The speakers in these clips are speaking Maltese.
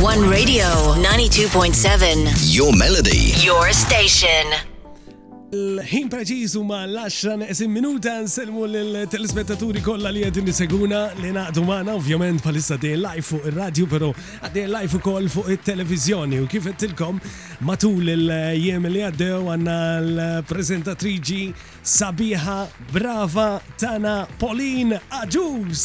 One Radio 92.7 Your Melody Your Station l-ħin preċiż huma l-10 neqsim minuta nselmu l-telespettaturi kollha li qegħdin niseguna li naqdu magħna ovvjament bħalissa dej live fuq ir-radju però għaddej live ukoll fuq it-televiżjoni u kif qedtilkom matul il-jiem li għaddew għandna l-preżentatriċi Sabiħa, brava, tana Pauline Aġuz.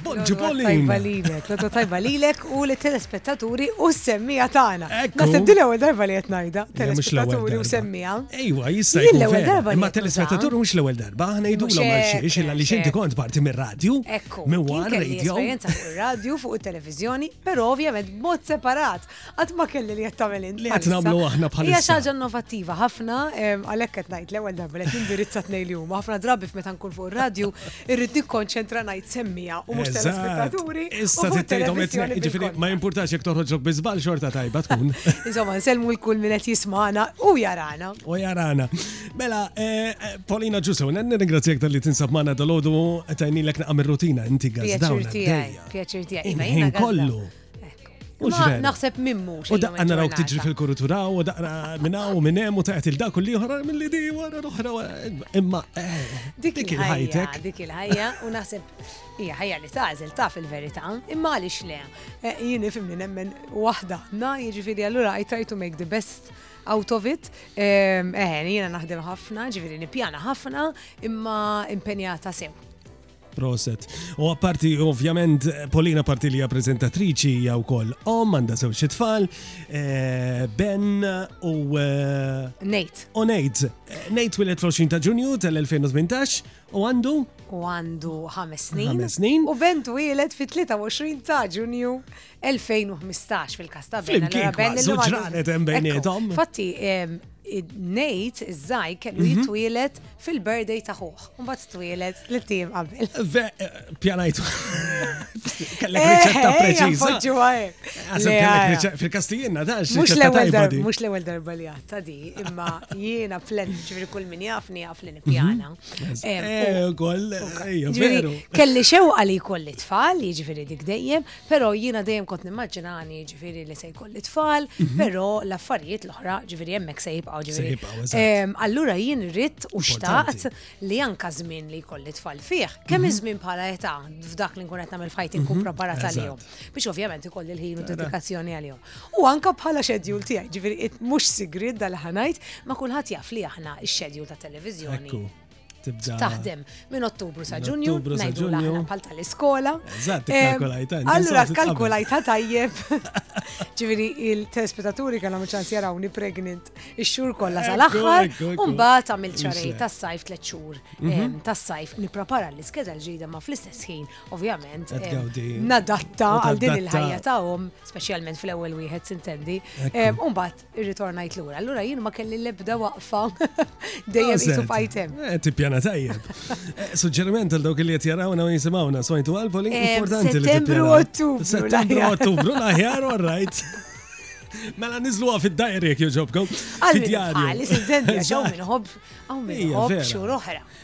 Bonġu Pauline. Tajba lilek, l tajba lilek u li telespettaturi u s-semmija tana. Nasib di l-ewel darba li jtnajda, telespettaturi u semmija. Ejwa, jista' jkun. L-ewel darba. Ma telespettaturi mux l-ewel darba, ħna jidu l għalxiex, illa li xinti kont parti mir radju Ekku. Minn war radio. Esperienza fuq radio, fuq il-televizjoni, pero ovvjament mod separat. Għat ma kelli li jattamel int. Li għat namlu aħna bħal. Hija xaġa innovattiva ħafna, għalhekk qed ngħid l-ewwel darba li indirizza tnejn li huma. Ħafna drabi f'meta nkun fuq ir-radju, irrid nikkonċentra ngħid semmija u mhux telespettaturi. Issa tittejthom it-tnejn, ġifieri ma jimpurtax jekk toħroġlok biżbal xorta tajba tkun. Insomma, nsellmu l-kull min qed jismana u jarana. U jarana. Mela, eh, eh, Paulina Ġusew, nirringrazzjak tal-li tinsab magħna dal-għodu tajnilek naqam ir-rutina inti għażda. Pjaċir tiegħi, pjaċir tiegħi. Kollu. U ġren. Naħseb minn mhux. U daqqa naraw tiġri fil-kurutura u daqqa minn hawn u minn hemm u taqgħet il dak u l-ieħor mill-li di wara l-oħra imma eh, dik il-ħajtek. Dik il-ħajja u naħseb hija ħajja li tażel taf il-verità, imma għaliex le. Eh, jien ifimni nemmen waħda na jiġifieri allura I try to make the best out of it. Eh, jiena naħdem ħafna, ġifieri nipjana ħafna, imma impenjata sew. Proset. U apparti, ovvjament, Polina parti li prezentatriċi jaw kol om, għanda sew tfal, eh, Ben u. Eh, Nate. U Nate. Eh, Nate willet fl-20 ta' ġunju tal-2018 u għandu. U għandu 5 snin. 5 snin. U Ben willet fit-23 ta' ġunju 2015 fil-kas ta' Benna. Flimkien kważi, u ġranet hemm bejnietom. Fatti, Nate, iż-żaj, kellu mhm. jitwielet fil-birthday ta' ħuħ. Mbagħad twieled li tim qabel. Eh, pjanajt. Kellek eh, riċetta eh, preċiża. Għasab fil-kastijenna ta' Mhux l-ewwel darba, mhux l-ewwel darba li għatta di, imma jiena plen ġifieri kull min jafni jaf li nippjana. Mhm. Ukoll, veru. Kelli xewqa li jkolli tfal, jiġifieri dik dejjem, Pero jiena dejjem kont nimmaġinani ġifiri li se jkolli tfal, mhm. pero l-affarijiet l-oħra ġifiri hemmhekk se jibqgħu ġifiri. Ehm, allura jien rrid u xtaqt li anka żmien li jkolli tfal fih, kemm mhm. iż-żmien bħala età f'dak li nkun qed nagħmel f'ħajti nkun mhm. preparat għalihom. Biex ovvjament ikolli l-ħin u dedikazzjoni għalihom. U anka bħala xedjul tiegħi, ġifiri mhux sigrid dal-ħanajt, ma kulħadd jaf li aħna x-xedjul ta' televiżjoni tibda taħdem minn Ottubru sa Ġunju, ngħidu l bħal tal-iskola. Eżatt, kalkulajta. Allura kalkulajta tajjeb. Ġifieri il-telespettaturi kellhom ċans jarawni pregnant ix-xhur kollha sal-aħħar u mbagħad għamil ċarej tas-sajf tliet xhur mhm. tas-sajf nipprepara l-iskeda l-ġdida ma fl-istess ħin ovvjament nadatta għal din il-ħajja tagħhom speċjalment fl-ewwel wieħed sintendi. U mbagħad irritornajt lura. Allura jien ma kelli l-ebda waqfa dejjem jisu fajtem. Eh, Tipjana tajjeb. Eh, suġġeriment għal dawk li qed jarawna u jisimgħuna sojtu għalbu li eh, importanti li Settembru Ottubru. Settembru Ottubru l-aħjar u rajt. Mela nizlu għaf id-dajri jek joġobkom. Għal-djarju. Għal-djarju. Għaw minn hob, għaw minn hob xur oħra.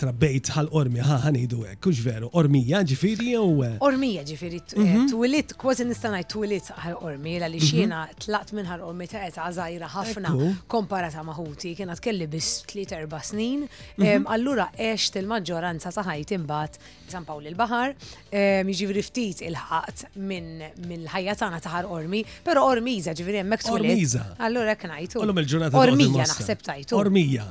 trabbejt ħal qormi, ħa ħanidu hekk, hux veru, qormija ġifieri jew. Eh? Qormija ġifieri eh, mhm. twilit, kważi nista' ngħid twilit ħal qormi għal mhm. xiena tlaqt minn ħal qormi ta' età żgħira ħafna komparata ma' ħuti, kien kelli biss tliet erba' snin. Mhm. Allura għext il-maġġoranza ta' ħajt imbagħad San Pawl il-Baħar, jiġifieri ftit il-ħaqt minn mill-ħajja tagħna ta' ħal qormi, però qormiża ġifieri hemmhekk twilit. Allura hekk ngħid. Ormija naħseb tajtu. Ormija.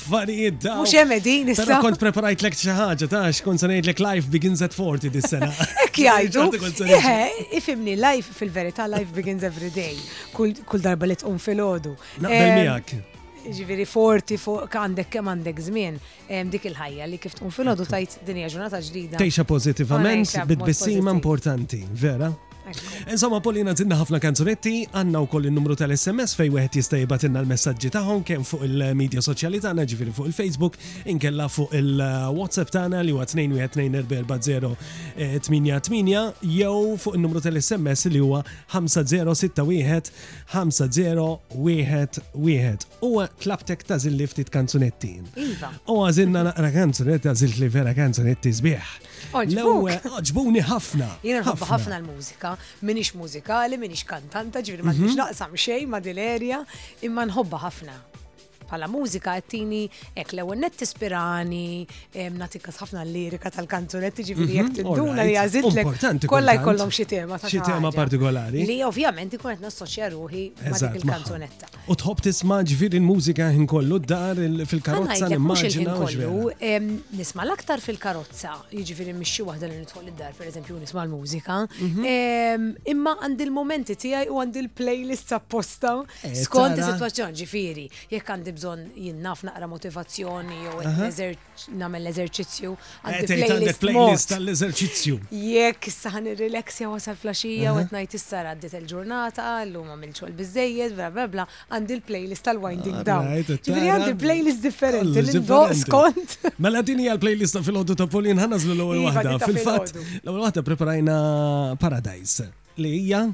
Affarijiet da. Mhux hemm qegħdin issa. Però kont preparajt lek xi ħaġa ta' x'kont se ngħidlek life begins at 40 dis-sena. Hekk jgħidu. Eħe, ifimni life fil-verità life begins every day. Kull darba li tqum fil-ħodu. Naqbel miegħek. Ġifieri forti fuq għandek kemm għandek żmien dik il-ħajja li kif tqum fil-ħodu tajt din hija ġurnata ġdida. Tejxa pożittivament bit-bissima importanti, vera? Insomma, Polina tinna ħafna kanzunetti, għanna u koll il-numru tal-SMS fej wieħed jista' jibatinna l-messagġi tagħhom kemm fuq il-medja soċjali tagħna ġifieri fuq il-Facebook, inkella fuq il-WhatsApp tagħna li huwa 21244 jew fuq il-numru tal-SMS li huwa 5061 5011. Huwa tlabtek tażilli ftit kanzunetti. Iva. U għażilna naqra kanzunetti, għażilt li vera kanzunetti sbieħ. Għoġbuk? Għoġbuni ħafna. Jien nħobba ħafna l-mużika, minix mużikali, minix kantanta, ġviri ma nix mhm. naqsam xej ma dil-erja, imma nħobba ħafna. Pala mużika għettini ek l ewwel net tispirani, natikas ħafna l-lirika tal-kanzunetti ġviri jek mhm, tinduna li għazidlek kolla jkollom xie tema ta' xie tema partikolari. Li ovvjament ikun għetna soċja ruħi ma dik il-kanzunetta. U tħobb tisma' ġifieri l-mużika ħin kollu d-dar fil-karozza nimmaġina u ġifieri. Nisma' l-aktar fil-karozza, jiġifieri mhix xi waħda li nidħol id-dar pereżempju nisma' l-mużika. Mhm. Imma għandi l-momenti tiegħi u għandi l-playlist apposta eh, skont is-sitwazzjoni ġifieri. Jekk għandi bżonn jinnaf naqra motivazzjoni jew eżert nagħmel l-eżerċizzju. Eh, tgħid għandek playlist tal-eżerċizzju. Jekk issa ħan irrilaxja wasal flaxija u qed ngħid issa għaddiet il-ġurnata, llum għamil xogħol biżejjed, bla bla bla, għandi l-playlist tal-winding ah, down. Ġifieri għandi playlist differenti li ndoq skont. Mela din hija l-playlist ta' filgħodu ta' Polin ħanażlu l-ewwel iva, waħda. Fil-fatt, l-ewwel waħda preparajna Paradise. li hija?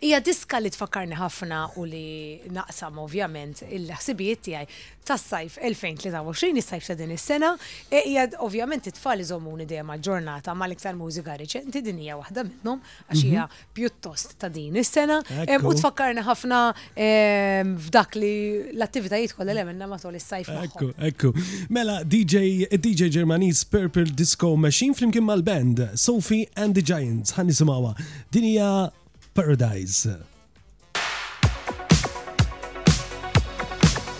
Hija diska li tfakkarni ħafna u li naqsam ovvjament il-ħsibijiet tiegħi tas-sajf 2023, is-sajf ta' din is-sena. E, hija ovvjament it-tfal iżommuni dejjem aġġornata mal-iktar mużika reċenti din hija waħda minnhom għax hija mhm. pjuttost ta' din is-sena. U tfakkarni ħafna f'dak li l-attivitajiet kollha li għamilna matul is-sajf. Ekku, ekku. Mela, DJ, DJ Ġermaniż Purple Disco Machine flimkien mal-band Sophie and the Giants ħan nisimgħuha. Din hija Paradise.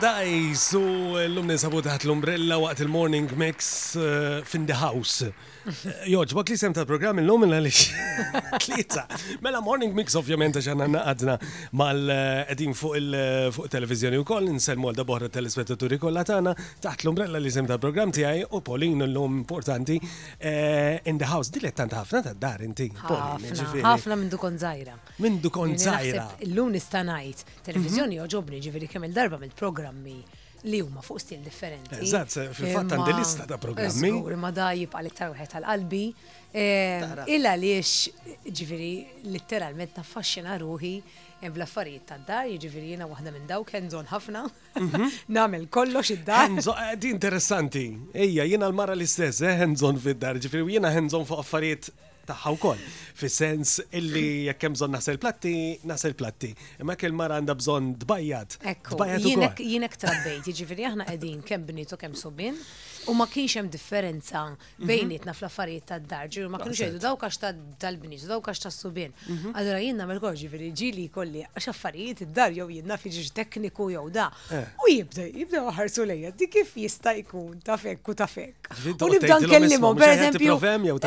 Paradise u l-lum ninsabu taħt l-umbrella waqt il-morning mix eh, fin the house. Eh, joġbok li sem tal-program il-lum il għalix tlieta. Mela morning mix ovvjament għax għanna naqadna mal-edin eh, fuq il-televizjoni u koll nselmu għal dabohra telespettaturi kollha tagħna taħt l-umbrella li sem tal-program tiegħi u Pauline l-lum importanti Eh, in the house, dilek tant ħafna ta' dar inti. Ħafna minn dukon zaħira. Minn dukon zaħira. Illum nista' ngħid, televiżjoni mhm. oġobni ġifieri kemm il-darba mill-programmi li huma fuq stil differenti. Eżatt, fil-fatt għandi lista ta' programmi. Żgur, ma da jibqa' l-iktar wieħed tal-qalbi. Eh, illa għaliex ġifieri litteralment naffaxxina ruħi bl-affarijiet tad-dar, jiġifieri jiena waħda minn dawk kenżon ħafna. Mhm. Namel kollox id-dar. Eh, di interessanti. Ejja, jiena l-mara l-istess, eh, hands-on fid-dar, ġifiri, jiena hands-on fuq affarijiet taħħa u koll. Fis-sens illi jekk hemm bżonn naħsel platti, naħsel platti. Imma jekk il-mara għandha bżonn tbajjat. Ekku, jienek trabbejt, jiġifieri aħna qegħdin kemm bniet u kemm subin u ma kienx hemm differenza Mhm. bejnietna fl-affarijiet tad-dar, ġiru ma kienux jgħidu dawk għax tal-bniet, dawk għax tas-subien. Mhm. Allura jien nagħmel kol ġifieri ġili jkolli għax affarijiet id-dar jew jien naf jiġix tekniku jew da. Eh. U jibda jibda ħarsu lejja di kif jista' jkun ta' fekk u ta' fekk. U nibda nkellimhom pereżempju.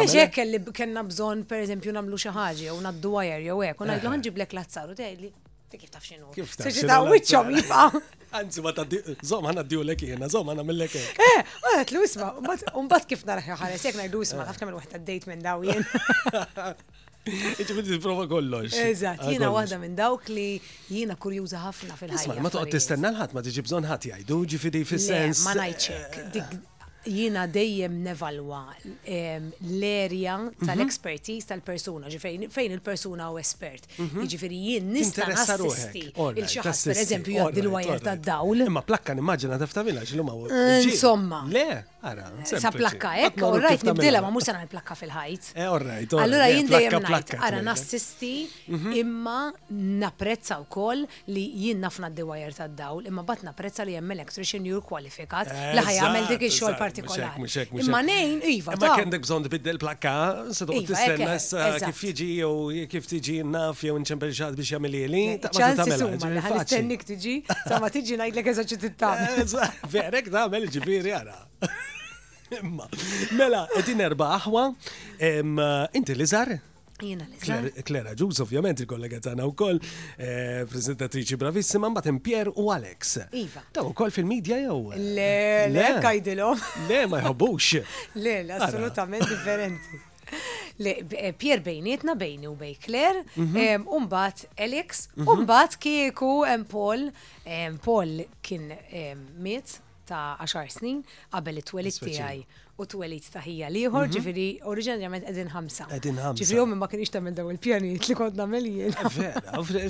Eġek kelli kellna bżonn pereżempju nagħmlu xi ħaġa jew naddu wajer jew hekk u ngħidlu eh. ħanġiblek l-azzar u tgħidli Kif taf xinu? Kif taf? Siġi ta' wiċċom jibqa. Anzi, ma ta' zom għana d-diju l-ek jena, zom għana mill-ek. Eh, għanet l isma, un-bat kif narħi ħares, jek najdu isma, nafx kamil wahda d-dejt minn daw jien. Iġi prova kollox. Eżat, ah, jina waħda minn dawk li jina kurjuża ħafna fil-ħajja. Ma toqgħod tistenna l-ħadd ma tiġi bżonn ħadd jgħidu, ġifieri fis-sens. Ma ngħidxek. Eh, jiena dejjem nevalwa l-area tal-expertise tal-persuna, ġifieri fejn il-persuna hu espert. Jiġifieri jien nista' nassisti lil xi ħadd, pereżempju, jgħaddi l-wire tad-dawl. Imma plakka nimmaġina taf tagħmilha għax illum hawn il-ġid. Insomma. Le, ara, sempliċi. Sa plakka hekk, all right, nibdilha ma mhux se nagħmel plakka fil-ħajt. Eh, all right. Allura jien dejjem ngħid, ara nassisti imma napprezza wkoll li jien naf ngħaddi wajer tad-dawl imma mbagħad napprezza li hemm electrician jur kwalifikat li ħa jagħmel dik ix-xogħol partikolari. Imma ngħin, iva, taf. Imma jekk għandek bżonn tbiddel plakka, se toqgħod tistenna issa kif jiġi jew kif tiġi naf jew inċempel xi ħadd biex jagħmilhieli. Iċ-ċansis huma li ħa nistennik tiġi sa ma tiġi ngħidlek eżatt xi trid tagħmel. Eżatt, vera hekk tagħmel jiġifieri ara. Imma, mela, qegħdin erba' aħwa, inti l-iżgħar? Jena Liza. Klera Ġus, ovvjament, il-kollega tagħna wkoll, eh, prezentatriċi bravissima, mbagħad hemm Pier u Alex. Iva. Taw ukoll fil-medja jew? Le, le, kajdilhom. Le, ma jħobbux. Le, le, assolutament differenti. Le, eh, Pier bejnietna bejni u bej Kler, mhm. umbat Alex, mhm. umbat kieku Paul, Paul kien miet ta' għaxar snin qabel it-twelid tiegħi u t-twelid ta' ħija l-ieħor, mhm. ġifieri oriġinarjament qegħdin ħamsa. Qegħdin ħamsa. Ġifieri hom ma kienx tagħmel daw il-pjanijiet li kont nagħmel jien. Eh, vera,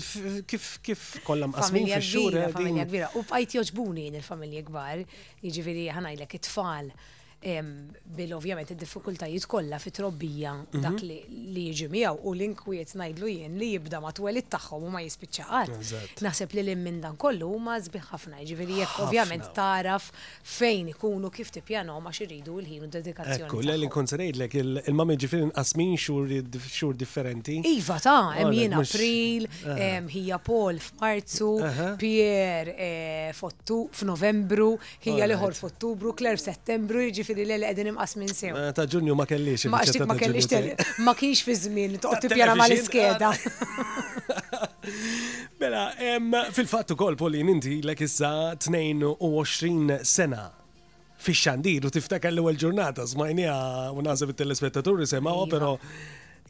kif kif kollha mqasmin fix-xhur. Eh, familja kbira, u bqajt joġbuni il-familji kbar, jiġifieri ħanajlek it-tfal bil ovvjament id-diffikultajiet kollha fi trobbija dak li jiġi miegħu u l-inkwiet ngħidlu jien li jibda ma' twelid tagħhom u ma jispiċċa qatt. Naħseb li lil minn dan kollu huma sbieħ ħafna, jiġifieri jekk ovvjament tagħraf fejn ikunu kif tippjanahom għax iridu l-ħin u d-dedikazzjoni. Ekku, le li nkun se ngħidlek, il-mami ġifieri nqasmin xhur differenti. Iva ta, hemm jien April, ħija Paul f'Marzu, Pierre f'Novembru, Hija li ħol f'Ottubru, Claire f'Settembru, jiġifieri li li qegħdin imqasmin sew. Eh, ta' Ġunju ma kellix. Ma xtik ma kellix ma kienx fi żmien toqgħod tippjana mal-iskeda. Mela, fil-fatt ukoll Polin inti lek issa 22 sena fi xandir u tiftakar l-ewwel ġurnata smajniha u naħseb it-telespettaturi semgħu iva. però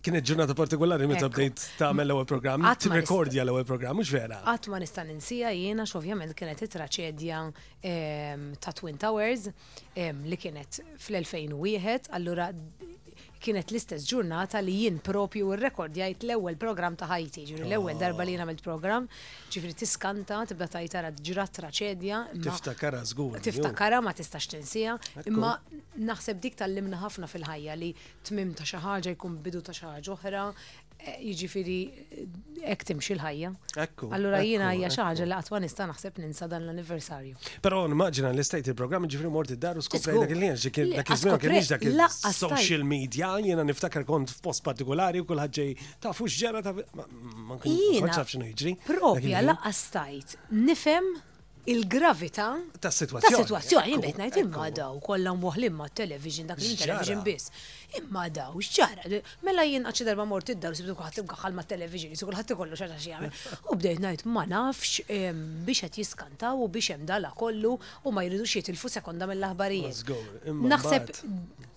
Kienet ġurnata partikolari meta bdejt tagħmel l-ewwel programm, tirrekordja l-ewwel programm, mhux vera. Qatt ma nista' ninsija jiena x'ovvjament kienet it-traċedja ehm, ta' Twin Towers ehm, li kienet fl-2001, allura kienet l-istess ġurnata li jien propju rrekordjajt l-ewwel programm ta' ħajti, ġifieri l-ewwel darba li jien għamilt programm, ġifieri tiskanta, tibda tajt ara ġrat traċedja. Tiftakara żgur. Tiftakara ma tistax tinsija, imma naħseb dik tal-limna ħafna fil-ħajja li tmiem ta' xi ħaġa jkun bidu ta' xi ħaġa oħra, eh, jiġifieri hekk timxi l-ħajja. Ekku. Allura jiena hija xi ħaġa li qatt ma nista' naħseb ninsa dan l-anniversarju. Però nimmaġina li stajt il-programm ġifri mort id-dar u skoprejt dak il-ħin, ġikin dak iż-żmien kienx dak il-social media, jiena niftakar kont f'post partikolari u kulħadd ġej tafu x'ġara ta' ma nkun nafx x'inhu jiġri. Propja laqqas stajt nifhem il-gravità ta' situazzjoni. Ta' situazzjoni, bejt najt imma daw, kollha mwaħl imma television, dak li television biss. Imma daw, xġara, mela jien għaxi darba mort id-daw, sibtu kuħat imkaħħal ma' television, jisu kuħat ikollu xaġa xjame. U bdejt najt ma nafx biex għet jiskantaw u biex hemm dala kollu u ma jridux jitilfu sekonda mill-aħbarijiet. Naħseb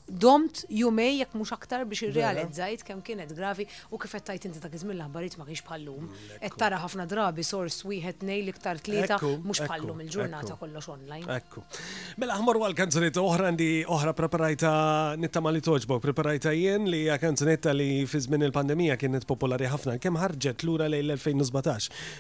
Domt jumej jekk mhux aktar biex irrealizzajt kemm kienet gravi u kif qed tgħid inti dak iż-żmien l-aħbarijiet ma kienx bħal llum. Qed tara ħafna drabi sors wieħed tnejn l-iktar tlieta mhux bħal llum il-ġurnata kollox online. Ekku. Mela aħna mmorru għal kanzunetta oħra għandi oħra preparajta nittama li togħġbok preparajta jien li hija kanzunetta li fi żmien il-pandemija kienet popolari ħafna kemm ħarġet lura lejn l-2017.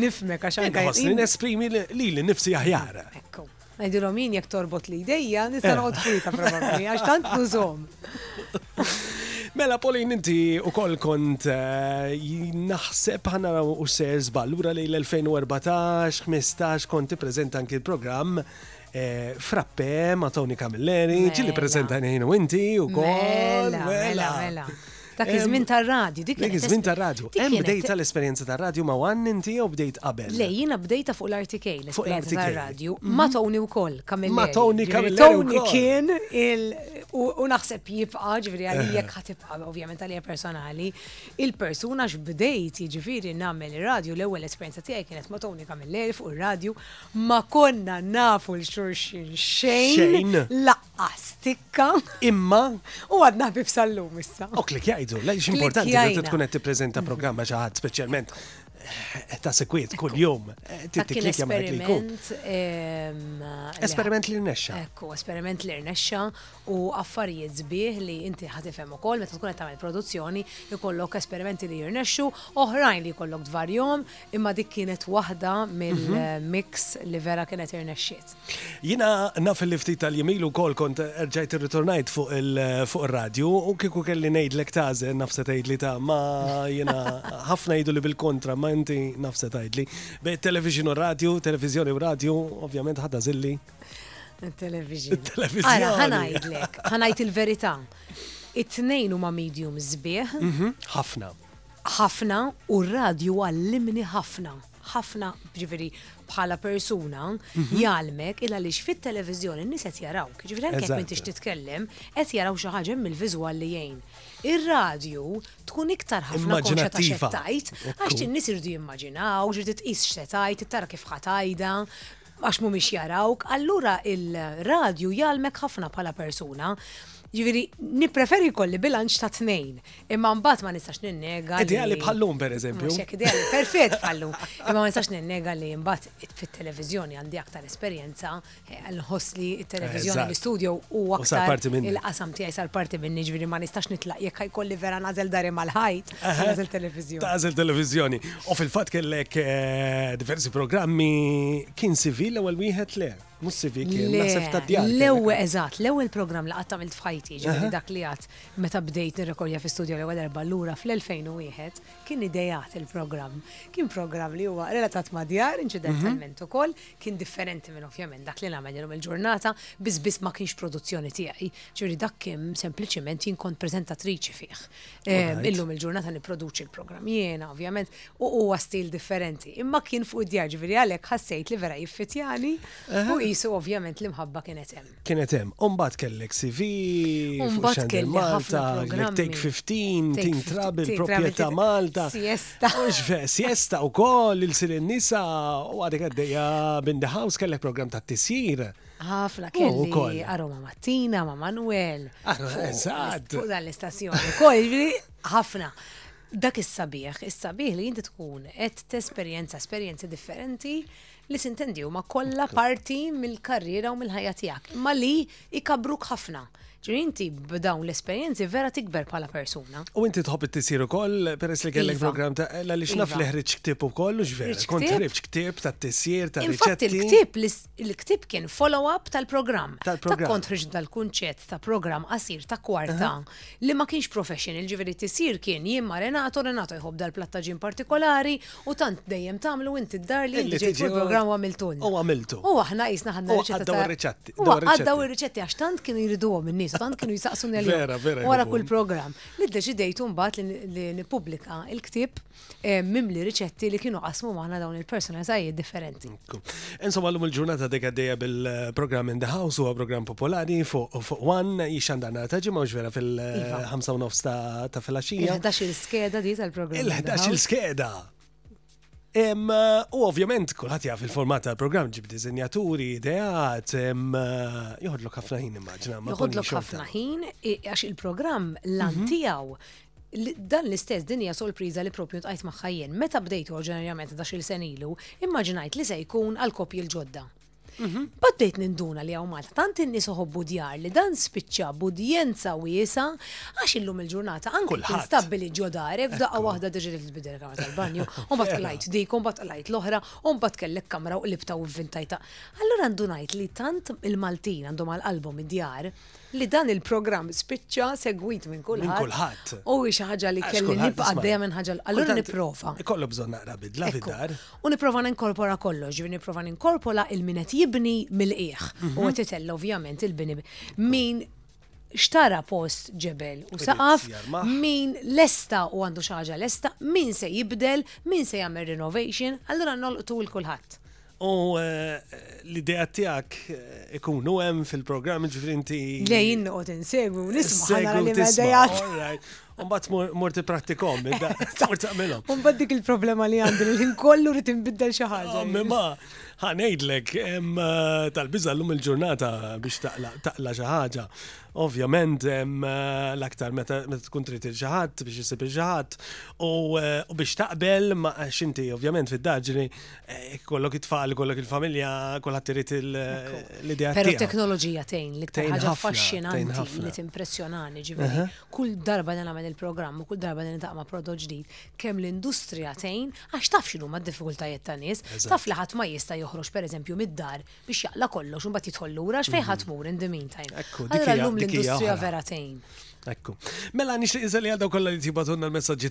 Nifmek għax anke Inħossni nesprimi lili nifsi aħjar. Ekku. Ngħidilhom jien jekk torbot li jdejja nista' eh. noqgħod fwita probabbli għax tant nużhom. Mela Polin inti u koll kont eh, naħseb ħana u ser żball lura lejl 2014, 15 kont tippreżenta anki l-programm Eh, frappe ma' Tony Camilleri, mela. ġili prezenta nejnu inti u kol. Mela, mela, mela. mela. Dak iż-żmien tar-radju, dik Dik iż-żmien tar-radju. Hemm bdejta l-esperjenza tar-radju ma' One inti jew bdejt qabel? Le, jiena bdejta fuq l-RTK l-esperjenza tar-radju. Mhm. Ma' Tony wkoll, Camilleri. Ma' Tony Camilleri. Tony kien il u naħseb jibqa' ġifieri għalija jekk ħatibqa' ovvjament għalija personali. Il-persuna x'bdejt jiġifieri nagħmel ir-radju l-ewwel esperjenza tiegħi kienet ma' Tony Camilleri fuq ir-radju ma konna nafu l-xulxin xejn. Xejn. Astikka. Imma. U għadna ħbib sal-lum issa. Ok, li kjajdu, la jiex importanti li t tkun qed tippreżenta programma xi ħadd speċjalment eh, ta' sekwiet kull jum. Eh, Tiklikja ma' li jkun. Ehm, esperiment li rnexxa. Ekku, esperiment li rnexxa u affarijiet zbieħ li inti ħatifhem ukoll meta tkun qed tagħmel produzzjoni jkollok esperimenti li jirnexxu, oħrajn li jkollok dvarjom, Imma dik kienet waħda mill-mix li vera kienet irnexxiet. Jiena naf li ftit tal-jiem ilu wkoll kont erġajt irritornajt fuq ir-radju u kieku kelli ngħidlek tagħżel naf se tgħidli ta' ma jiena ħafna jgħidu li bil-kontra ma inti naf se tgħidli. Bejn it-television u r-radju, televiżjoni u radju, ovvjament ħadd għażilli. It-television. It-televiżjoni. Ara, ħa ngħidlek, ħa ngħid il-verità. It-tnejn huma mediums sbieħ. Ħafna. ħafna u r-radju għallimni ħafna, ħafna, jiġifieri bħala persuna jgħallmek il għaliex fit-televiżjoni n-nies qed jarawk, jiġifieri anke jekk m'intix titkellem, qed jaraw xi ħaġa hemm il-viżwal li jgħin. Ir-radju tkun iktar ħafna konxja ta' x'qed tgħid għax in-nies iridu jimmaġinaw, ġifieri trid tqis x'se tgħid, trid tara kif ħa tgħidha, Għax mhumiex jarawk, allura il-radju jgħallmek ħafna bħala persuna. Jiġifieri nippreferi jkolli bilanċ ta' tnejn, imma mbagħad ma nistax ninnega. Ideali bħallum pereżempju. Xek ideali, perfett bħallum. Imma ma nistax ninnega li mbagħad fit-televiżjoni għandi aktar esperjenza, eh, nħoss li t-televiżjoni l-istudio u aktar. Il-qasam tiegħi sar parti minni ġifieri ma nistax nitlaq jekk jkolli vera nażel dari mal-ħajt. Tażel televizjoni. Tażel televizjoni. U fil-fatt kellek eh, diversi programmi kien civil l-ewwel wieħed le. Mhux civil kien naħseb ta' djar. L-ewwel eżatt, l-ewwel programm li qatt għamilt f'ħajti, ġifieri dak li għad meta bdejt nirrekolja fi studio l-ewwel darba lura fl-2001 kien idejat il-programm. Kien programm li huwa relatat ma' djar inċidentalment mhm. ukoll, kien differenti minn ovvjament dak li nagħmel illum il-ġurnata, biss biss ma kienx produzzjoni tiegħi. Ġifieri dak kien sempliċement jien kont preżentatriċi fih. Ehm, illum il-ġurnata niproduċi l-programm jiena, ovvjament, u huwa stil differenti. Imma kien fuq id-djar ġifieri għalhekk ħassejt li vera jiffitjani u qisu ovvjament l-imħabba kienet hemm. Kienet hemm, u mbagħad kellek CV, mbagħad kelli ħafna programmi. Take 15, Tin Trab, il-proprjetà Malta. Siesta. Siesta wkoll il-sir nisa u għadek għaddejja bin the house kellek programm ta' tisjir. ħafna kelli għaru ma' Mattina, ma' Manuel. Eżatt. Fuq dan l-istazzjoni. Kolli ħafna. Dak is-sabiħ, is-sabiħ li jinti tkun qed tesperjenza esperjenzi differenti li sintendi huma kollha parti mill-karriera u mill-ħajja tiegħek, ma li ikabruk ħafna. Ġiri inti b'dawn l-esperjenzi vera tikber bħala persuna. U inti tħobb it-tisir ukoll peress li kellek iva. programm ta' l-għalix naf iva. li ħriġ ktib ukoll u ġveri. Kont ħriġ ktib ta' tisir ta' riċetti. Infatti l-ktib Il-ktieb kien follow-up tal-programm. Tal-programm. Ta' kont ħriġt dal-kunċett ta' programm qasir ta' kwarta li ma kienx professional, ġifieri tisir kien jien ma' Renato, Renato jħobb dal-plattaġin partikolari u tant dejjem tagħmlu inti d-dar li inti ġejt il-programm għamiltu. U għamiltu. U aħna qisna ħadna riċetta. Għaddaw ir-riċetti. U għaddaw ir-riċetti għax tant kienu jriduhom in-nies, tant kienu jsaqsuni għalihom. Vera, vera. Wara kull programm. Li ddeċidejt imbagħad li nippubblika l-ktieb mimli riċetti li kienu qasmu maħna dawn il-personalitajiet differenti. Insomma, l-lum il-ġurnata dek għaddeja bil-program in the house u program popolari fuq one jixxandana ta' ġimma vera fil-5 nofs ta' fil-axija. Il-11 il-skeda di tal-program. Il-11 il-skeda. U ovvjament, kullħat jaf il-format tal-program ġib dizinjaturi, ideat, joħodlok ħafna ħin immaġna. Joħodlok ħafna ħin, għax il-program l-antijaw Dan l-istess din hija solpriża li propju tqajt magħha jien. Meta bdejtu orġinarjament dax il sen ilu, immaġinajt li se jkun għal koppji l-ġodda. Mhm. Baddejt ninduna li hawn Malta tant in-nies iħobbu djar li dan spiċċa b'udjenza wiesa għax illum il-ġurnata anke kien stabbili ġodar e f'daqqa waħda diġi li tbidel kamra tal-banju, u mbagħad qlajt dik, u mbagħad qlajt l-oħra, u mbagħad kellek kamra u qlibta u vvintajta. Allura ndunajt li tant il-Maltin għandhom għal qalbhom id-djar, li dan il-programm spiċċa segwit minn kulħadd. Minn kulħadd. U xi ħaġa li kelli nibqa' dejjem minn ħaġa allura nipprova. Ikollu bżonn naqra bidla fid-dar. U nipprova ninkorpora kollox, ġifieri nipprova ninkorpora il-min qed jibni mill-qiegħ. U mhm. qed itell ovvjament il-bini min xtara post ġebel u saqaf, min lesta u għandu xaġa lesta, min se jibdel, min se jagħmel renovation, allura nolqtu l-kulħadd. U eh, l-idea tijak eh, ikunu hemm fil-programm ġifrinti. Lejn noqgħod insegwu, nisma' ħana li medejat. Umbat mur ti prattikom, mur taqmilom. Umbat dik il-problema li għandi li kollu rrit imbiddel xaħġa. Ah, ma, ħanejdlek, eh, tal-biza l-lum il-ġurnata biex taqla xaħġa. Ovvjament, eh, l-aktar meta tkun trid il-ġaħat biex jisib il-ġaħat u eh, biex taqbel ma xinti, ovvjament, fid-daġri Eh, kollok it-tfal, kollok il-familja, kollha tirit l-idea. Pero teknoloġija tejn li ħaġa affaxxinanti li timpressjonani ġifieri. Kull darba li nagħmel il-programm u kull darba li nitaqma prodott ġdid, kemm l-industrija tejn għax taf x'inhu ma' diffikultajiet ta' nies, taf li ħadd ma jista' joħroġ pereżempju mid-dar biex jaqla kollox un bat jitħol lura x'fejn mhm. ħadd tmur in the meantime. Ekku, Allura llum l-industrija vera tgħin. Ekku. Mela nixtieq iżel għal daw kollha li tibatunna l-messaġġi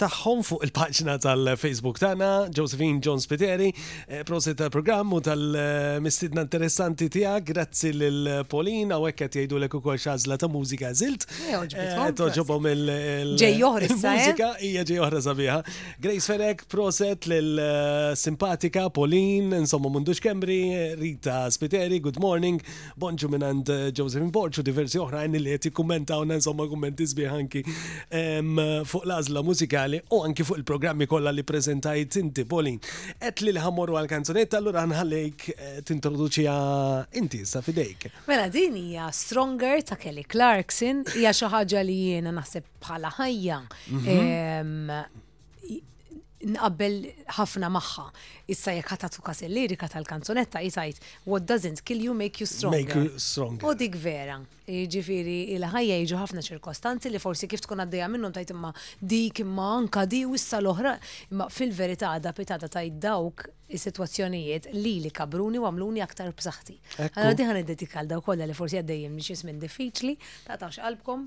tagħhom fuq il-paġna tal-Facebook tagħna, Josephine John Spiteri, eh, prosi tal-programm u tal-mistidna interessanti tiegħek, grazzi lil Polin u hekk qed jgħidulek ukoll xażla ta' mużika żilt. Eh, eh, toġobhom il-mużika hija ġej oħra sabiħa. Grace Ferek, proset lil simpatika Pauline, insomma Mundu Xkembri, Rita Spiteri, Good Morning, Bonġu minant Josephine Borċ u diversi oħrajn li qed jikkummentawna insomma kummenti sbieħ anki fuq l-għażla mużikali u anki fuq il-programmi kollha li preżentajt inti Pauline. Qed li ħammorru għal kanzunetta allura nħallejk tintroduċiha inti issa f'idejk. Mela din hija Stronger ta' Kelly Clarkson, hija xi ħaġa li jiena naħseb bħala ħajja nqabbel ħafna magħha. Issa jekk ħatatu kas il-lirika tal-kanzunetta jisajt What doesn't kill you make you stronger. Make you stronger. U dik vera. Ġifiri, il-ħajja jiġu ħafna ċirkostanzi li forsi kif tkun għaddejja minnhom tajt imma dik imma anka di u issa l-oħra. Imma fil-verità da pitata tajt dawk is-sitwazzjonijiet li li kabruni u għamluni aktar b'saħħti. Għaddi ħan id-detikal daw kollha li forsi għaddejjem li xismin diffiċli, ta' tafx qalbkom,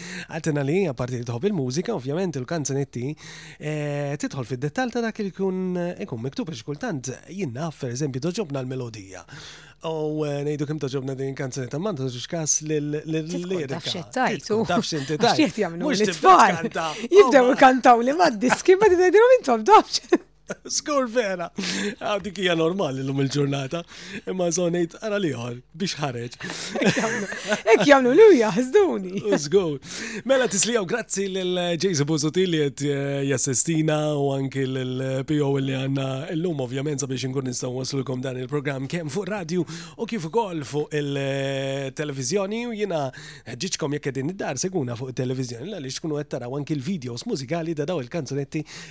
Għatina li, apparti li tħobb il-mużika, ovvjament il-kanzunetti, eh, tidħol fid-dettal ta' dak li jkun eh, ikun miktub biex kultant jinnaf, per eżempju, doġobna l-melodija. U eh, nejdu kem doġobna din kanzunetta, ma ntaġux kas l-lirika. Xettajtu. Taf xinti tajt. Xiet jamlu l-tfal. Jibdew kantaw li ma diski, ma d-dajdu mintom dafx. Skur vera. Għaw dik hija normali l-lum il-ġurnata. Imma zonejt għara liħor biex ħareġ. Ek jamlu li jahduni. Skur. Mela tislijaw grazzi l-Ġejzi Buzuti li jett eh, jassistina u anki l-PO li għanna l-lum ovvjament sabiex nkun nistaw waslulkom dan il-program kem fuq radio u kif ukoll fuq il-televizjoni u jina ġiċkom jekk din id-dar seguna fuq il-televizjoni l-għalix tkunu għettaraw anki l-videos mużikali da daw il-kanzunetti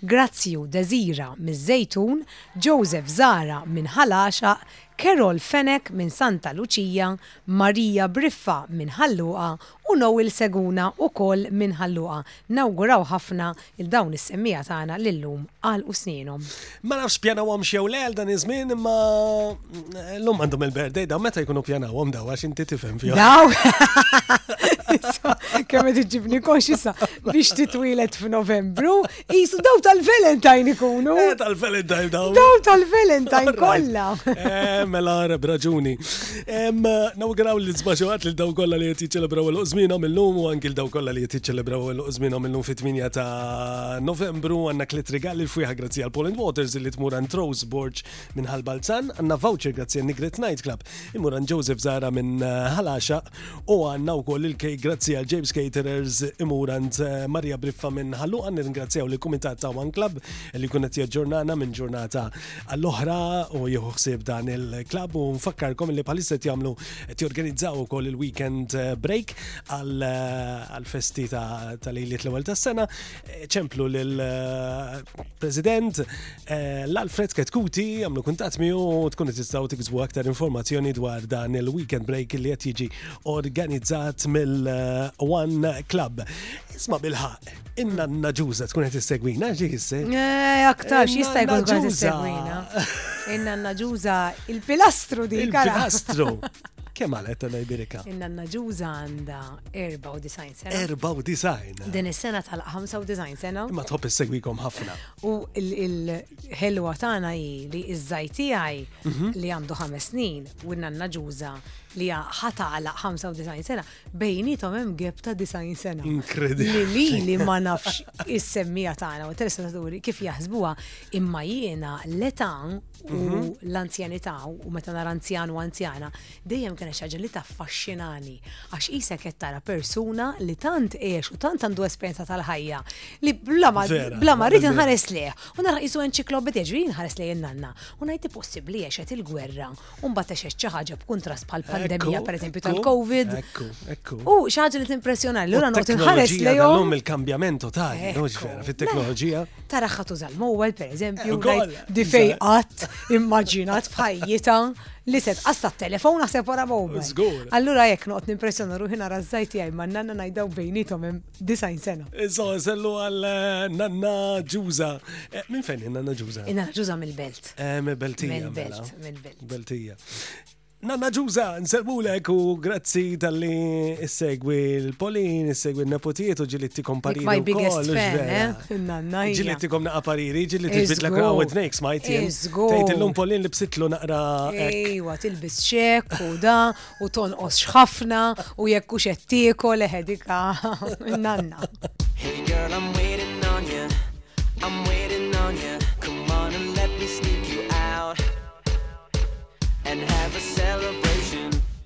Grazio Desira miż-Żejtun, Joseph Zahra minn Ħal Għaxaq, Carol Fenech minn Santa Luċija, Maria Briffa minn Ħal Luqa u Noel Seguna ukoll minn Ħal Luqa nawguraw ħafna 'l dawn is-semmiegħa tagħna li llum għalqu sninhom. Ma nafx pjanawhomx jew le għal dan iż-żmien imma. L-lum għandhom il-birthday, da meta jkunu pjanawhom daw għax inti tifhem fija. Daw! Kemm qed iġibni koxisa biex titwilet f'Novembru, jisu daw tal-Valentine ikunu. Eh, tal-Valentine daw. Daw tal-Valentine kollha. Eh, mela raġuni. Nawgraw li żbaxuhat li daw kollha li qed jiċċelebraw il żmienhom illum u anki daw kollha li qed jiċċelebraw il żmienhom illum fit-8 ta' Novembru għandna klit rigali l-fwieħa grazzi għal Poland Waters li tmur għand Rose Borg Minn Ħal Balzan għandna voucher grazzi għal Nigret Night Club. Imur għan Joseph Zara minn eh, Ħalaxa u għandna wkoll il-kej grazzi għal James Caterers imur għand eh, Maria Briffa minn Ħallu għandna ringrazzjaw li kumitat ta' One Club li kunet jaġġornana minn ġurnata għall-oħra u jieħu ħsieb dan il-klab u nfakkarkom li bħalissa jagħmlu qed jorganizzaw ukoll il-weekend eh, break għal-festi ta' lejliet l-ewwel tas-sena ċemplu lill-President Eh, L-Alfred Ketkuti għamlu kuntat miegħu u tkun tistgħu tiksbu aktar informazzjoni dwar dan il-weekend break li qed jiġi organizzat mill-One Club. Isma' bilħaq, inna naġuża tkun qed issegwina xi jisse. Eh, aktar xi jista' jkun qed issegwina. Inna naġuża il-pilastru di Il-pilastru. Kemm għalet ta' Najbirika? Inna naġuża għandha 94 sena. 94. Din is-sena tal-95 sena. Ma tħobb issegwikom ħafna. U il-ħelwa tagħna hi li iż-żaj tiegħi mhm. li għandu ħames snin u n-nanna ġuża li ħatala 95 sena bejnietom hemm geb ta' 90 sena. Inkredibbli. Li li ma nafx is-semmija tagħna u telespettaturi kif jaħsbuha imma jiena l-età u mhm. l-anzjanità u meta nara anzjan u anzjana Dejjem kienet xi ħaġa li taffaxxinani għax qisek qed tara persuna li tant għex u tant għandu esperjenza tal-ħajja li bla ma Vera, bla ma rrid vera. inħares lejh u nara qisu enċiklopedija ġri nħares lejn in-nanna u ngħid possibbli għexet il-gwerra u mbagħad għexet xi ħaġa b'kuntrast bħal pandemija Ekku, pereżempju ekku, tal-COVID. Ekku, ekku. U xi ħaġa li timpressjonani, lura noqgħod inħares Teknoloġija lejhom. tal-lum il-kambjament totali, Ekku. mhux vera, fit-teknoloġija. Tara ħatu zal-mowel, per eżempju, Ukoll, ngħid, di fej qatt immaġinat f'ħajjita Li se tqass tat-telefon naħseb wara mobile. Żgur. Allura hekk noqgħod nimpressjona ruħi nara ż-żgħir tiegħi man-nanna ngħid dawn bejniethom hemm disgħin sena. Insomma nsellu għal nanna Ġuża. Minn fejn hi nanna Ġuża? In-nanna Ġuża mill-Belt. Eh, mill-Beltija. Mela. Mill-Belt, mill-Belt. Beltija. Nanna Ġuża, nsellmulek u grazzi tal-li issegwi l-Polin, issegwi n-neputijiet u ġili tikompari. Like my biggest fan, eh? Nanna. Ġilli tikom naqa pariri, ġilli tibdil la u t-nejk smajt. Iżgu. Tejt l-lum pollin li bsitlu naqra. Ejwa, tilbis xek u da u ton xħafna u jekk u xettiko leħedika. Nanna. Hey girl, I'm waiting on you. I'm waiting on you. Come on and let me sneak you out. And have a celebration.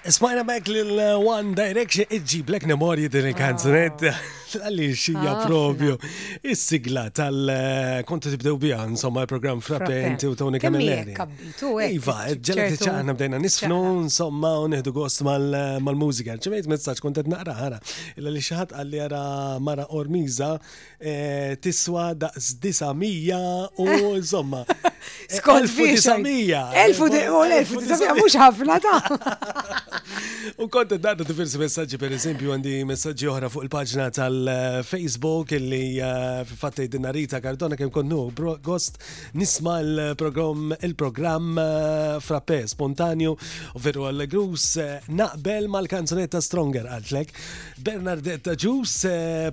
Smajna mek lil One Direction iġġiblek memorji din il-kanzunet ah. għaliex xija ah, propju is-sigla tal-kontu tibdew biha insomma l-programm Frappenti u Tony Camilleri. Iva, ġelet ċaħna bdejna nisfnu insomma u neħdu gost mal-mużika. Ċemejt messaġġ kont qed naqra ħara illa li xi ħadd qalli ara mara Ormiza Eh, tiswa daqs 900 u eh. insomma. Eh, Skont 1900. 1900 mhux ħafna ta' U kont daqda diversi messaġġi per eżempju għandi messaġġi oħra fuq il-paġna tal-Facebook illi eh, fatt tgħidilna Rita Cardona kemm kont nuhu gost nisma' l-programm il-programm eh, frappe spontanju u veru allegrus eh, naqbel mal-kanzunetta Stronger għaltlek. Bernardette Aġus,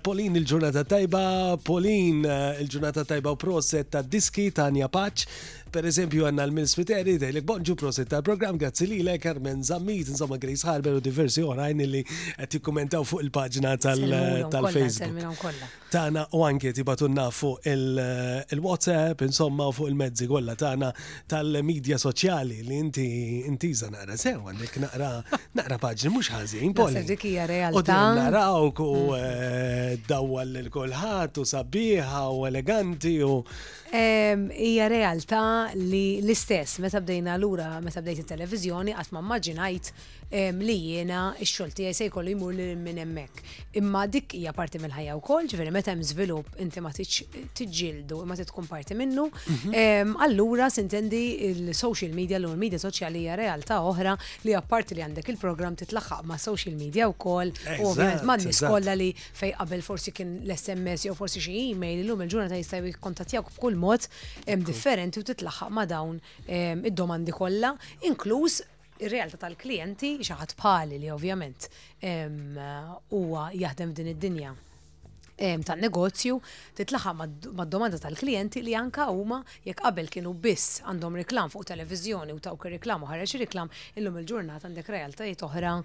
Polin il-ġurnata tajba, Polin eh, il-ġurnata tajba u proset ta' diski ta' Anja Paċ. Per eżempju għanna l-Mil Smiteri, dejlek bonġu proset ta' program, grazzi li l Carmen Zammit, insomma Grace Harber u diversi oħrajn li għet jikkumentaw fuq il-pagġna tal-Facebook. tagħna u anke tibgħatulna fuq il-WhatsApp, insomma, u fuq il-mezzi kollha tagħna tal-medja soċjali li inti intiża naqra sew għandek naqra naqra paġni mhux ħażin. Poli. Dik hija realtà. Narawk u mm. eh, dawwal lil kulħadd u sabiħa u eleganti u. Hija realtà li l-istess meta bdejna lura meta bdejt it-televiżjoni qatt ma mmaġinajt li jiena x-xogħol tiegħi se jkollu jmur lil hinn minn hemmhekk. Imma dik hija parti mill-ħajja wkoll, ġifieri meta hemm żvilupp inti ma tridx tiġġieldu imma trid tkun parti minnu. Mhm. Allura sintendi il-social media l media soċjali hija realtà oħra li apparti li għandek il-programm titlaħħaq ma' social media wkoll u ovvjament ma' nies kollha li fej qabel forsi kien l-SMS jew forsi xi email illum il-ġurnata jistgħu jikkontattjawk b'kull mod differenti u titlaħħaq ma' dawn id-domandi kollha, inkluż Ir-realtà tal-klijenti, xi ħadd bħali li ovvjament huwa jaħdem f'din id-dinja tan-negozju, titlaħaq mad-domanda tal-klijenti li anke huma jekk qabel kienu biss għandhom reklam fuq televiżjoni u tawk ir-reklam u ħareġ reklam, illum il-ġurnata għandek realtajiet oħra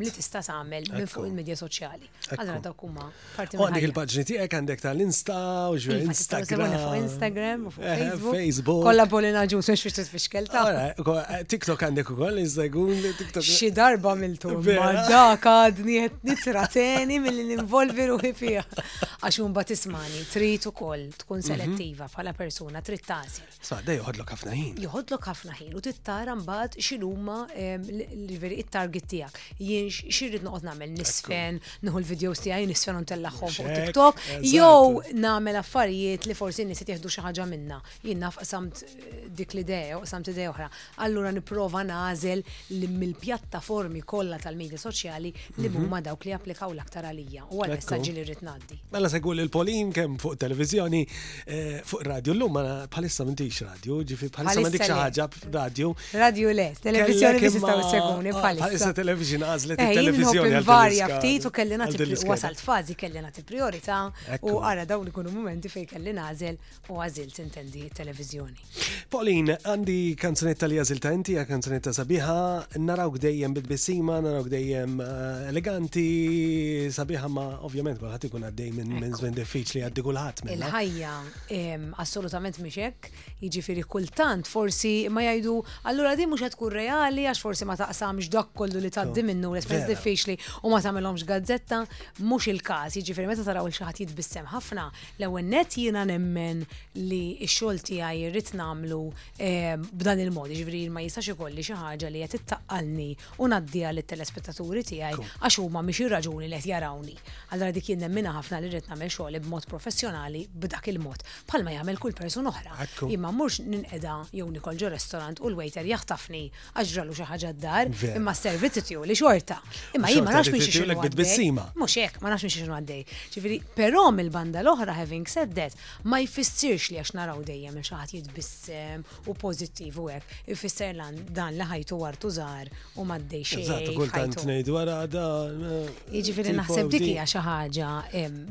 li tista' tagħmel minn fuq il-midja soċjali. Allora dawk huma parti minn. Għandek il-paġni tiegħek għandek tal-Insta u ġwe iva, Instagram. Fuq Instagram u fuq eh, Facebook. Facebook. Kollha Polina Ġus mhux biex titfixkel ta'. Eh, TikTok għandek ukoll iżda jkun TikTok. Xi darba miltu ma dak għadni qed nitra teni milli ninvolvi ruħi fiha. Għax mbagħad tismani trid ukoll tkun mhm. selettiva bħala persuna trid tagħżel. Sma, da joħodlok ħafna ħin. Joħodlok ħafna ħin u tittara mbagħad x'inhuma ehm, l-veri it-target tiegħek. Jien xirrid noqgħod nagħmel nisfen, nieħu l-videos tiegħi nisfen u ntellagħhom fuq TikTok, jew nagħmel affarijiet li forsi nies jieħdu xi ħaġa minna. Jien naf qasamt eh, dik l-idea, qasamt idea oħra. Allura nipprova nagħżel li mill-pjattaformi kollha tal-medja soċjali li mhm. huma dawk li applikaw l-aktar għalija u għal messaġġi li rrid ngħaddi. Mela segwu lil Polin kemm fuq televizjoni, eh, fuq radio llum ma bħalissa m'intix radio, ġifi bħalissa ma dik xi ħaġa radio. Radio le, televizjoni biex tistgħu seguni ah, bħalissa. Bħalissa television għażlet eh, televizjoni Varja ftit u kelli nagħti wasalt fażi kelli nagħti priorità u ara dawn ikunu momenti fejn kelli nagħżel u għazil tintendi televizjoni. Pauline, għandi kanzunetta li għazil ta' inti, kanzunetta sabiħa, naraw gdejjem bit-bissima, naraw gdejjem eh, eleganti, sabiħa ma ovvjament kulħadd ikun għaddej minn minn żmien diffiċli għaddi kulħadd minn. Il-ħajja assolutament mhix hekk, jiġifieri kultant forsi ma jgħidu allura din mhux qed tkun reali għax forsi ma taqsamx dak kollu li tgħaddi minnu l-espens diffiċli u ma tagħmilhomx gazzetta, mhux il-każ, jiġifieri meta taraw il xi ħadd jitbissem ħafna, L-ewwel nett jiena nemmen li x-xogħol tiegħi rrid nagħmlu b'dan il-mod, jiġifieri ma jistax ikolli xi ħaġa li qed ittaqqalni u ngħaddiha lit-telespettaturi tiegħi għax huma mhix ir-raġuni li qed jarawni. Allura dik jien nemminha ħafna li rrid nagħmel xogħli b'mod professjonali b'dak il-mod, bħalma jagħmel kull persuna oħra. Jien ma mmurx ninqeda jew nikol ġo restorant u l-waiter jaħtafni għax ġralu xi ħaġa d-dar, imma s-servizzi tiegħu li xorta. Imma jien ma nafx minn xi għaddej. Mhux hekk, ma nafx minn xi għaddej. Ġifieri, però mill-banda l-oħra having said that, ma jfissirx li għax naraw dejjem il xaħat jitbissem u pożittiv u hekk, ifisser dan li ħajtu wartu żgħar u m'għaddej xejn. Eżatt, kultant ngħid wara da. Jiġifieri naħseb dik hija xi ħaġa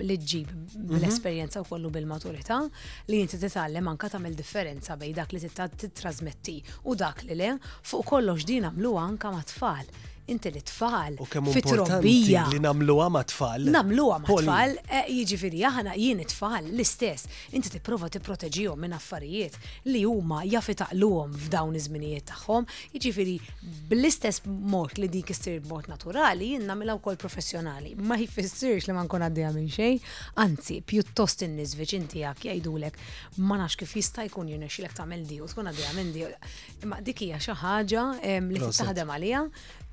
li ġġib mhm. l-esperjenza u kollu bil-maturità li inti titgħallem anka tagħmel differenza bejn dak li titrasmetti U dak li le, fuq kollox din għamluha anka mat-tfal. Inti lit-tfal, fit-trobbija. U kemm hu importanti li nagħmluha mat-tfal. Nagħmluha mat-tfal, jiġifieri aħna, jien it-tfal, l-istess. Inti tipprova tipproteġihom minn affarijiet li huma jaf itaqluhom f'dawn iż-żminijiet tagħhom. Jiġifieri bl-istess mod li dik issir b'mod naturali, jien nagħmilha wkoll professjonali. Ma jfissirx li ma nkun għaddejja minn xejn, anzi, pjuttost in-nies viċin tiegħek jgħidulek, ma nafx kif jista' jkun jirnexxilek tagħmel di u tkun għaddejja minn di. Imma dik hija xi ħaġa li taħdem għaliha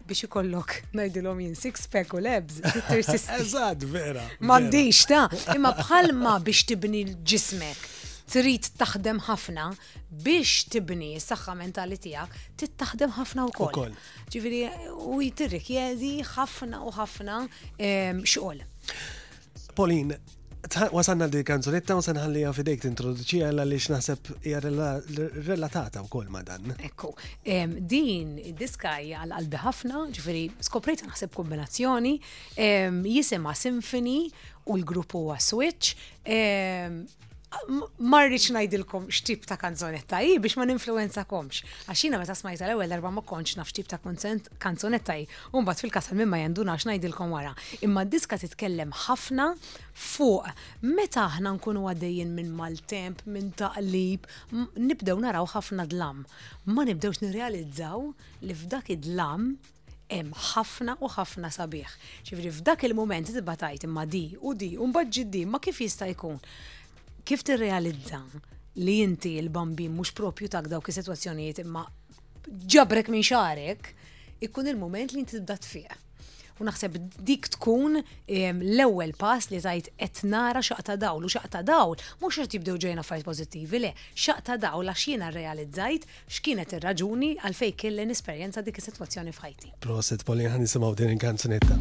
biex ikollok najdilom jien six pack u lebs. Eżad, vera. Mandiċ ta' imma bħalma biex tibni l-ġismek trid taħdem ħafna biex tibni s-saħħa mentali tiegħek, trid taħdem ħafna wkoll. Ġifieri u jitirrikjedi ħafna u ħafna ehm, xogħol. Pauline, wasanna di kanzunetta u se nħallija fidejk tintroduċija għaliex naħseb hija relatata wkoll ma' dan. Ekku, din id-diska hija għal qalbi ħafna, ġifieri skoprejta naħseb kombinazzjoni, jisimha Symphony u l-grupp huwa Switch. marriċ najdilkom xtib ta' kanzonetta hi biex ma ninfluenzakomx. Għaxina meta smajta l-ewwel darba ma konċ naf xtib ta' kanzonetta hi. Umbat fil-kasal minn ma jendunax najdilkom wara. Imma diska titkellem ħafna fuq meta aħna nkunu għaddejjin minn maltemp, minn taqlib, nibdew naraw ħafna dlam. Ma nibdewx nirrealizzaw li f'dak id-dlam Hemm ħafna u ħafna sabiħ. Ġifieri f'dak il-mument inti tibqa' tgħid imma di u di u mbagħad ġiet di, imma kif jista' jkun? Kif tirrealizza li inti l-bambin mhux proprju tak dawk is-sitwazzjonijiet imma ġabrek minn xagħarek, ikun il-mument li inti tibda tfiq. U naħseb dik tkun ehm, l-ewwel pass li tajt qed nara xaq ta' dawl u xaq ta' dawl mhux qed jibdew ġejna affarijiet pożittivi le, xaq ta' dawl għax jiena rrealizzajt X'kienet ir-raġuni għalfejn kelli nesperjenza dik is-sitwazzjoni f'ħajti? Proset, Pauline, ħan nisimgħu din il-kanzunetta.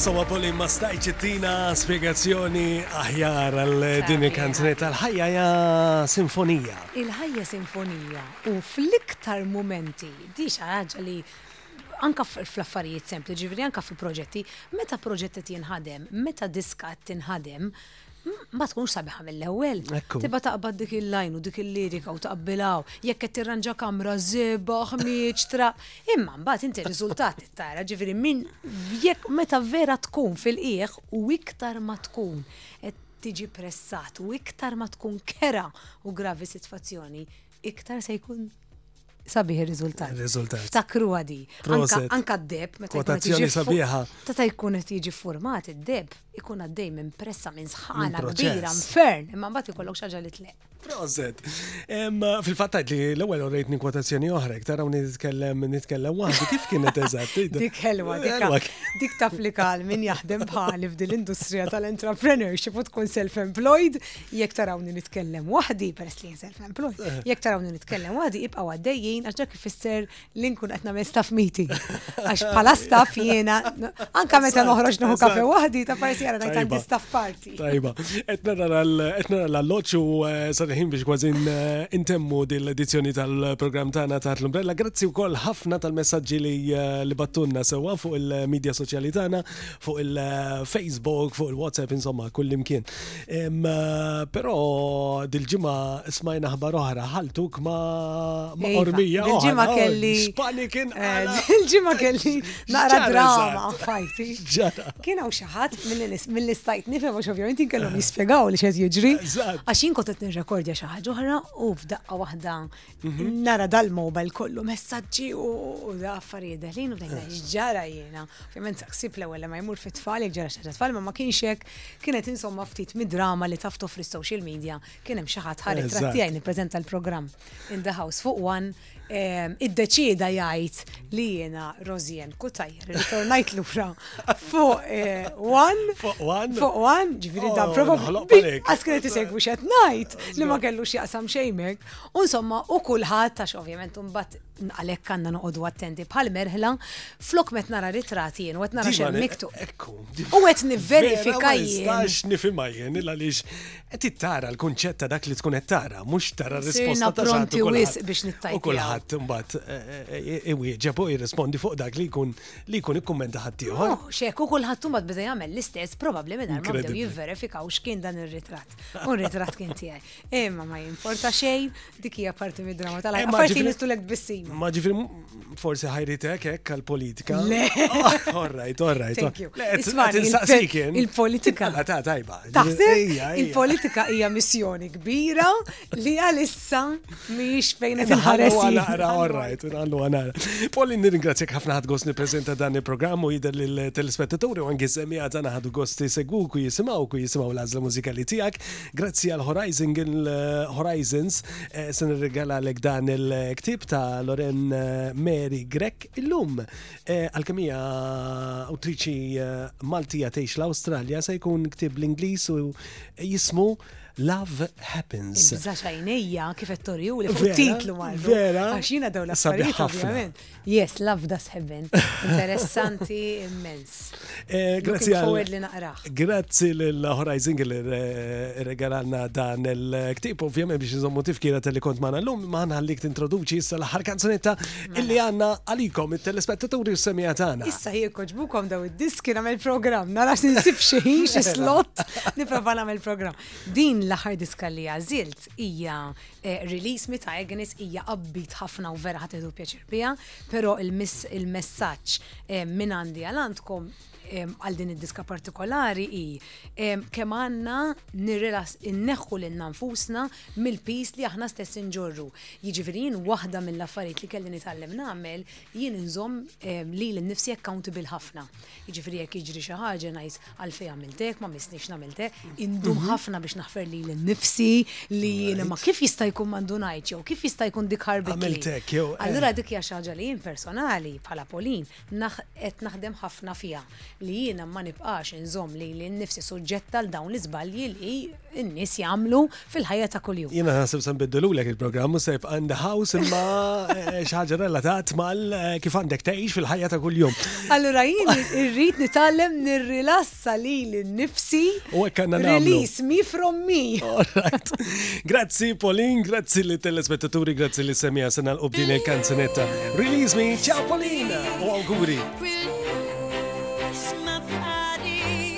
Insomma, Poli, ma stajċ tina spiegazzjoni aħjar għal din il-kanzunet tal-ħajja ja sinfonija. Il-ħajja sinfonija u fl-iktar momenti, di ħaġa li anka fl-affarijiet sempliċi, ġifiri anka fi proġetti, meta proġetti tinħadem, meta diskat tinħadem, ma tkunx sabiħa mill-ewwel. Tibqa' taqbad dik il-lajn u dik il-lirika u taqbilaw. Jekk qed tirranġa kamra żibaħ, miċtra. Imma mbagħad inti riżultat tara ġifieri min jekk meta vera tkun fil-qiegħ u iktar ma tkun qed tiġi pressat u iktar ma tkun kera u gravi sitwazzjoni iktar se jkun sabiħ il-riżultat. Il-riżultat. Ftakru għadi. Anka d-deb, meta jkun sabiħa. Tata jkun qed jiġi format id-deb, ikun għaddej minn pressa minn sħana kbira mfern, imma mbagħad ikollok xaġa li tleq. Proset. Fil-fatt li l-ewwel rejt kwotazzjoni oħra, iktar hawn nitkellem nitkellem waħdi kif kienet eżatt. Dik ħelwa, dik taf li kal min jaħdem bħali f'din l-industrija tal-entrepreneurship u tkun self-employed, Jekk tarawni nitkellem waħdi, peress li jinsel fl-employ, eh. jekk tarawni nitkellem waħdi, ibqa' għaddejjin għax dak ifisser li nkun qed nagħmel staff meeting. Għax bħala staff jiena, anka meta noħroġ noħu kafe waħdi, ta' parsi għara ngħid għandi staff party. Tajba, qed nara l-alloċ u eh, sarħin biex kważi eh, intemmu din l-edizzjoni tal-programm tagħna ta' l-Umbrella. Grazzi wkoll ħafna tal-messaġġi li battunna sewwa fuq il-medja soċjali tagħna, fuq il-Facebook, fuq il-WhatsApp, insomma, kullimkien. Però dil-ġimgħa smajna ħbar oħra ħaltu ma iva, ormija. Dil-ġimgħa oh, kelli. Spani kien eh, Dil-ġimgħa kelli naqra drama fajti. Kien hawn xi ħadd mill istajt nifhem għax ovvjament inkellhom eh. jispjegaw li xed jiġri. Għax jien kont qed nirrekordja xi ħaġa oħra u f'daqqa waħda Mhm. nara dal-mobile kollu messaġġi u affarijiet deħlin u dejna eh. ġara jiena. Ovvijament saksib l ewwel ma jmur fit tfal jek ġara xaġa tfal ma ma kienx hekk kienet insomma ftit mid-drama li taftu fri social media kien hemm xi ħadd ħaret trattijaj nippreżenta l-programm in the house fuq one ehm, id-deċida jgħid li jiena Rosien Kutajr ritornajt lura fuq eh, one fuq one fuq one ġifieri da oh, probabli għaskret isegwi xed ngħid li ma kellux jaqsam xejmek U insomma, u kulħadd għax ovvjament imbagħad għalhekk għandna noqogħdu attenti bħal merħla, flok met nara ritrat jien u qed nara xejn miktub. U qed nivverifika jien. Għax nifhimha jien il għaliex qed ittara l-kunċett ta' dak li tkun qed tara, mhux tara risposta ta' pronti wis biex nittajja. U kulħadd imbagħad eh, eh, iwieġeb u jirrispondi fuq dak li jkun li jkun ikkummenta ħaddieħor. Oh, xek, u kulħadd imbagħad bidejja jagħmel l-istess probabbli minn ma bdew jivverifikaw x'kien dan ir-ritratt. U r-ritratt kien tiegħi. Imma ma jimporta xejn, dik hija parti mid-drama tal eh, Parti nistulek bissim. Ma ġifir forsi ħajritek hekk għal-politika. Le. Orrajt, orrajt. Il-politika. Ah, ta' tajba. il-politika hija missjoni kbira li għalissa miex fejn qed inħares. Għara, orrajt, għallu għanara. Polli nirringrazzjak ħafna ħad gost nippreżenta dan il-programm u jidher lill-telespettaturi u anki semija tagħna ħadu gosti segwu ku jisimgħu ku jisimgħu l-għażla mużikali tiegħek. Grazzi għal Horizon Horizons se nirregalalek dan il-ktib ta' Loren eh, Mary Grek illum eh, għalkemm hija awtriċi eh, Maltija tgħix l-Awstralja se jkun ktib l-Ingliż u jismu Love Happens. Zaċ għajnejja kif qed toriju li fuq titlu marru. Vera. Għax jiena dawn l-affarijiet ovvjament. Yes, love da seven. Interessanti immens. Eh, grazzi għal li naqraħ. Grazzi l-Horizon li regalanna dan il-ktib, ovvjament biex nżommu tifkira tal-li kont maħna l-lum, maħna għallik t-introduċi issa l-ħar kanzunetta mela. illi għanna għalikom il-telespettaturi u semija tagħna. Issa jikoġbukom daw id-diski nagħmel program, narax nisib xieħin xie slot, niprofa nagħmel program. Din l-ħar diska li għazilt hija Release Me ta' Agnes hija upbeat ħafna u vera ħa tieħdu pjaċir biha, però il-messaġġ minn għandi għal għandkom għal din id-diska partikolari hi kemm għandna nirrilas inneħħu lil nfusna mill-piż li aħna stess inġorru. Jiġifieri jien waħda mill-affarijiet li kelli nitgħallem nagħmel jien inżomm lili nnifsi accountable ħafna. Jiġifieri jekk jiġri xi ħaġa ngħid Għalfejn għamilth hekk, ma missniex nagħmilth hekk, indum ħafna biex naħfer lili nnifsi li jiena ma kif jista' jkun ma ndunajtx jew kif jista' jkun dik ħarbitni. Għamilt hekk jew. Allura dik hija xi ħaġa li jien personali bħala Pauline qed naħdem ħafna fiha li jiena ma nibqax inżomm lili nnifsi suġġetta għal dawn l-iżbalji li in-nies jagħmlu fil-ħajja ta' kuljum. Jiena naħseb se nbiddilulek il-programm u se jibqa' in the house imma eh, xi ħaġa relatat mal eh, kif għandek tgħix fil-ħajja ta' kuljum. Allura jien irrid nitgħallem nirrilassa lili nnifsi. U hekk għandna nagħmlu. Release me from me. Alright. Grazzi Pauline, grazzi li telespettaturi, grazzi li semija sena l-qubdin il-kanzunetta. Release me, ciao Pauline! U auguri! Release